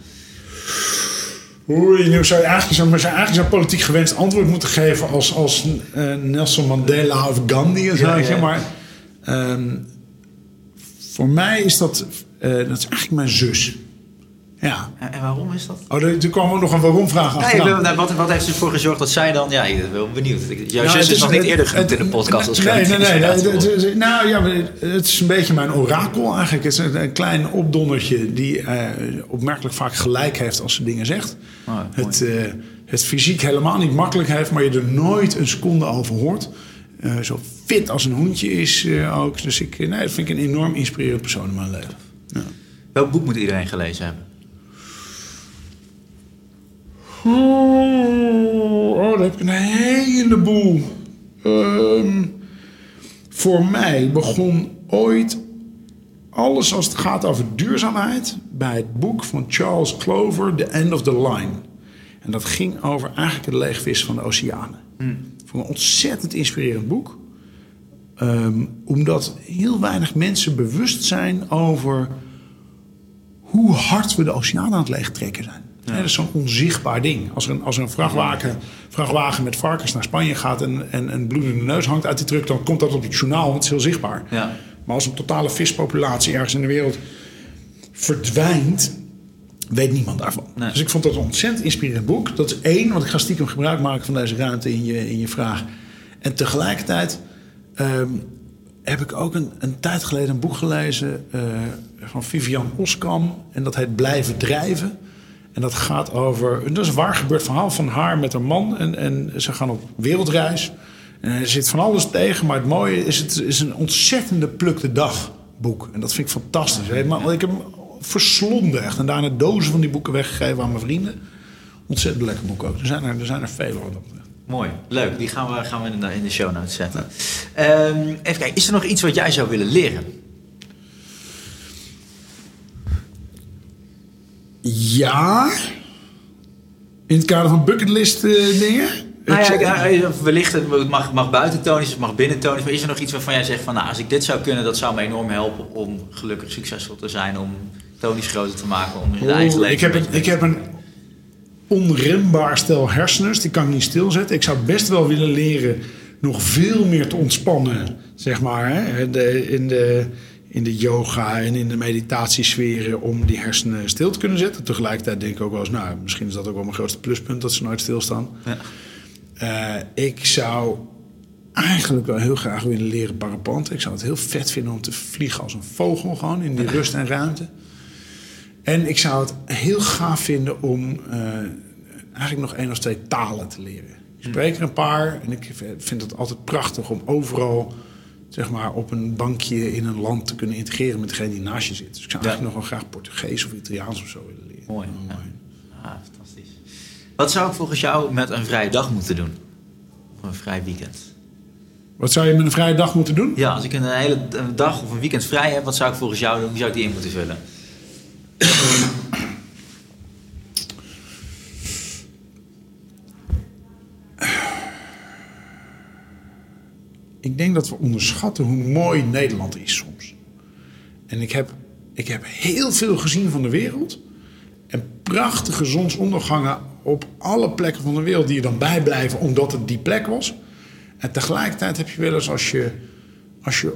Oei, nu zou je eigenlijk zo'n, zou je eigenlijk zo'n politiek gewenst antwoord moeten geven als, als Nelson Mandela of Gandhi en zo. Maar ehm, voor mij is dat, dat is eigenlijk mijn zus. Ja. En, waarom is dat? Oh, er, er kwam ook nog een waarom-vraag achteraan. nou, wat, wat heeft ervoor gezorgd dat zij dan... Ja, ik ben wel benieuwd. Jouw Nou, is nog niet eerder genoemd in de podcast als Nee, nee, nee. nee, het- nou ja, het is een beetje mijn orakel eigenlijk. Het is een, een klein opdondertje die eh, opmerkelijk vaak gelijk heeft als ze dingen zegt. Oh, mooi. het, eh, het fysiek helemaal niet makkelijk heeft, maar je er nooit een seconde over hoort. eh, zo fit als een hoentje is ook. Dus ik, nee, dat vind ik een enorm inspirerend persoon in mijn leven. Ja. Welk boek moet iedereen gelezen hebben? Oh, oh, daar heb ik een heleboel. Ehm, voor mij begon ooit alles als het gaat over duurzaamheid bij het boek van Charles Clover, The End of the Line. En dat ging over eigenlijk het leegvis van de oceanen. Hmm. Voor een ontzettend inspirerend boek. Ehm, omdat heel weinig mensen bewust zijn over hoe hard we de oceaan aan het leegtrekken zijn. Dat is zo'n onzichtbaar ding. Als er een, als er een vrachtwagen, vrachtwagen met varkens naar Spanje gaat en, en een bloedende neus hangt uit die truck, dan komt dat op het journaal, want het is heel zichtbaar. Ja. Maar als een totale vispopulatie ergens in de wereld verdwijnt, weet niemand daarvan. Nee. Dus ik vond dat een ontzettend inspirerend boek. Dat is één, want ik ga stiekem gebruik maken van deze ruimte in je, in je vraag. En tegelijkertijd ehm, heb ik ook een, een tijd geleden een boek gelezen eh, van Vivian Oskam. En dat heet Blijven Drijven. En dat gaat over, dat is waar gebeurd verhaal van haar met haar man. En, en ze gaan op wereldreis. En er zit van alles tegen, maar het mooie is, het is een ontzettende pluk de dag boek. En dat vind ik fantastisch. hè. Maar ik heb hem verslonden echt. En daarna dozen van die boeken weggegeven aan mijn vrienden. Ontzettend lekker boek ook. Er zijn er, er, zijn er vele. Mooi, leuk. Die gaan we, gaan we in de, in de show notes zetten. Ehm, even kijken, is er nog iets wat jij zou willen leren? Ja. In het kader van bucketlist eh, dingen. Nou ja, ik- eh, wellicht, het mag, mag buitentonisch, het mag binnentonisch. Maar is er nog iets waarvan jij zegt van, nou, als ik dit zou kunnen, dat zou me enorm helpen om gelukkig succesvol te zijn, om tonisch groter te maken, om je eigen Oeh, leven ik, heb een ik heb een onrembaar stel hersens. Die kan ik niet stilzetten. Ik zou best wel willen leren nog veel meer te ontspannen. Zeg maar. Hè? De, in, de, in de yoga en in de meditatiesferen. Om die hersenen stil te kunnen zetten. Tegelijkertijd denk ik ook wel eens. Nou, misschien is dat ook wel mijn grootste pluspunt. Dat ze nooit stilstaan. Ja. Eh, ik zou eigenlijk wel heel graag willen leren paraplanten. Ik zou het heel vet vinden om te vliegen als een vogel. Gewoon in die rust en ruimte. En ik zou het heel gaaf vinden om eh, eigenlijk nog één of twee talen te leren. Ik spreek er een paar en ik vind het altijd prachtig om overal zeg maar, op een bankje in een land te kunnen integreren met degene die naast je zit. Dus ik zou Ja. eigenlijk nog wel graag Portugees of Italiaans of zo willen leren. Mooi. Ja. Ah, fantastisch. Wat zou ik volgens jou met een vrije dag moeten doen? Of een vrij weekend? Wat zou je met een vrije dag moeten doen? Ja, als ik een hele dag of een weekend vrij heb, wat zou ik volgens jou doen? Hoe zou ik die in moeten vullen? Ik denk dat we onderschatten hoe mooi Nederland is soms. En ik heb, ik heb heel veel gezien van de wereld. En prachtige zonsondergangen op alle plekken van de wereld die je dan bijblijven omdat het die plek was. En tegelijkertijd heb je wel eens als je, als je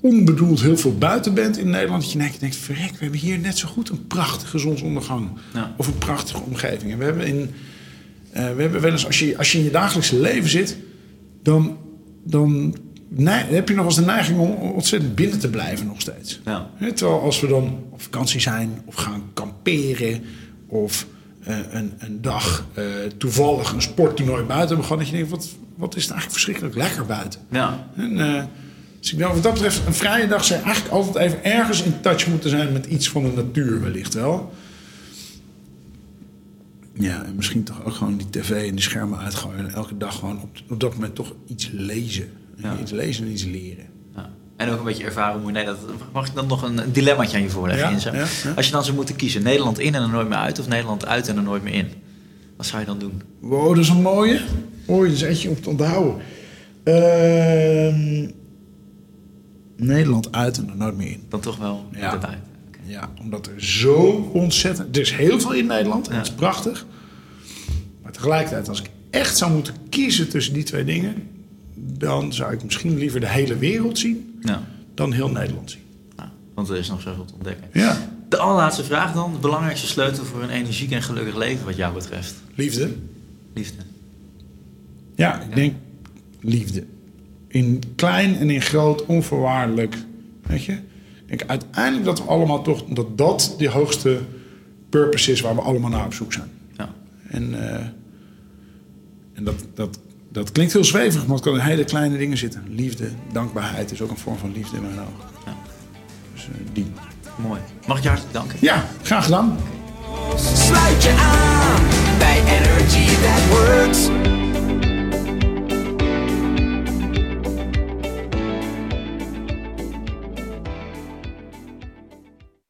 onbedoeld heel veel buiten bent in Nederland... dat je denkt, denkt, verrek, we hebben hier net zo goed een prachtige zonsondergang. Ja. Of een prachtige omgeving. En we hebben, in, eh, we hebben wel eens, als je, als je in je dagelijkse leven zit... dan, dan heb je nog eens de neiging om ontzettend binnen te blijven nog steeds. Ja. Terwijl als we dan op vakantie zijn of gaan kamperen of eh, een, een dag eh, toevallig een sporttoernooi buiten hebben gehad, dat je denkt, wat, wat is het eigenlijk verschrikkelijk lekker buiten. Ja. En, eh, dus ik denk, wat dat betreft, een vrije dag zou eigenlijk altijd even ergens in touch moeten zijn met iets van de natuur wellicht wel. Ja, en misschien toch ook gewoon die tv en die schermen uitgooien en elke dag gewoon op, op dat moment toch iets lezen. Ja. Iets lezen en iets leren. Ja. En ook een beetje ervaren hoe nee, dat Mag ik dan nog een, een dilemmaatje aan je voorleggen? Ja. Als je dan zou moeten kiezen, Nederland in en er nooit meer uit... of Nederland uit en er nooit meer in? Wat zou je dan doen? Wow, dat is een mooie. Mooi, dat is eentje om te onthouden. Ehm, Nederland uit en er nooit meer in. Dan toch wel Ja. Ja, omdat er zo ontzettend... Er is heel veel in Nederland en Ja. dat is prachtig. Maar tegelijkertijd, als ik echt zou moeten kiezen tussen die twee dingen... dan zou ik misschien liever de hele wereld zien Ja. dan heel Nederland zien. Want er is nog zoveel te ontdekken. Ja, De allerlaatste vraag dan. De belangrijkste sleutel voor een energiek en gelukkig leven wat jou betreft. liefde. Liefde. Ja, ik denk liefde. In klein en in groot, onvoorwaardelijk. Weet je? Ik denk uiteindelijk dat we allemaal toch... dat dat de hoogste purpose is waar we allemaal naar op zoek zijn. Ja. En, eh, en dat, dat dat klinkt heel zweverig, maar het kan in hele kleine dingen zitten. Liefde, dankbaarheid is ook een vorm van liefde in mijn ogen. Ja. Dus eh, die. Mooi. Mag ik je hartelijk danken? Ja, graag gedaan. Sluit je aan bij Energy That Works.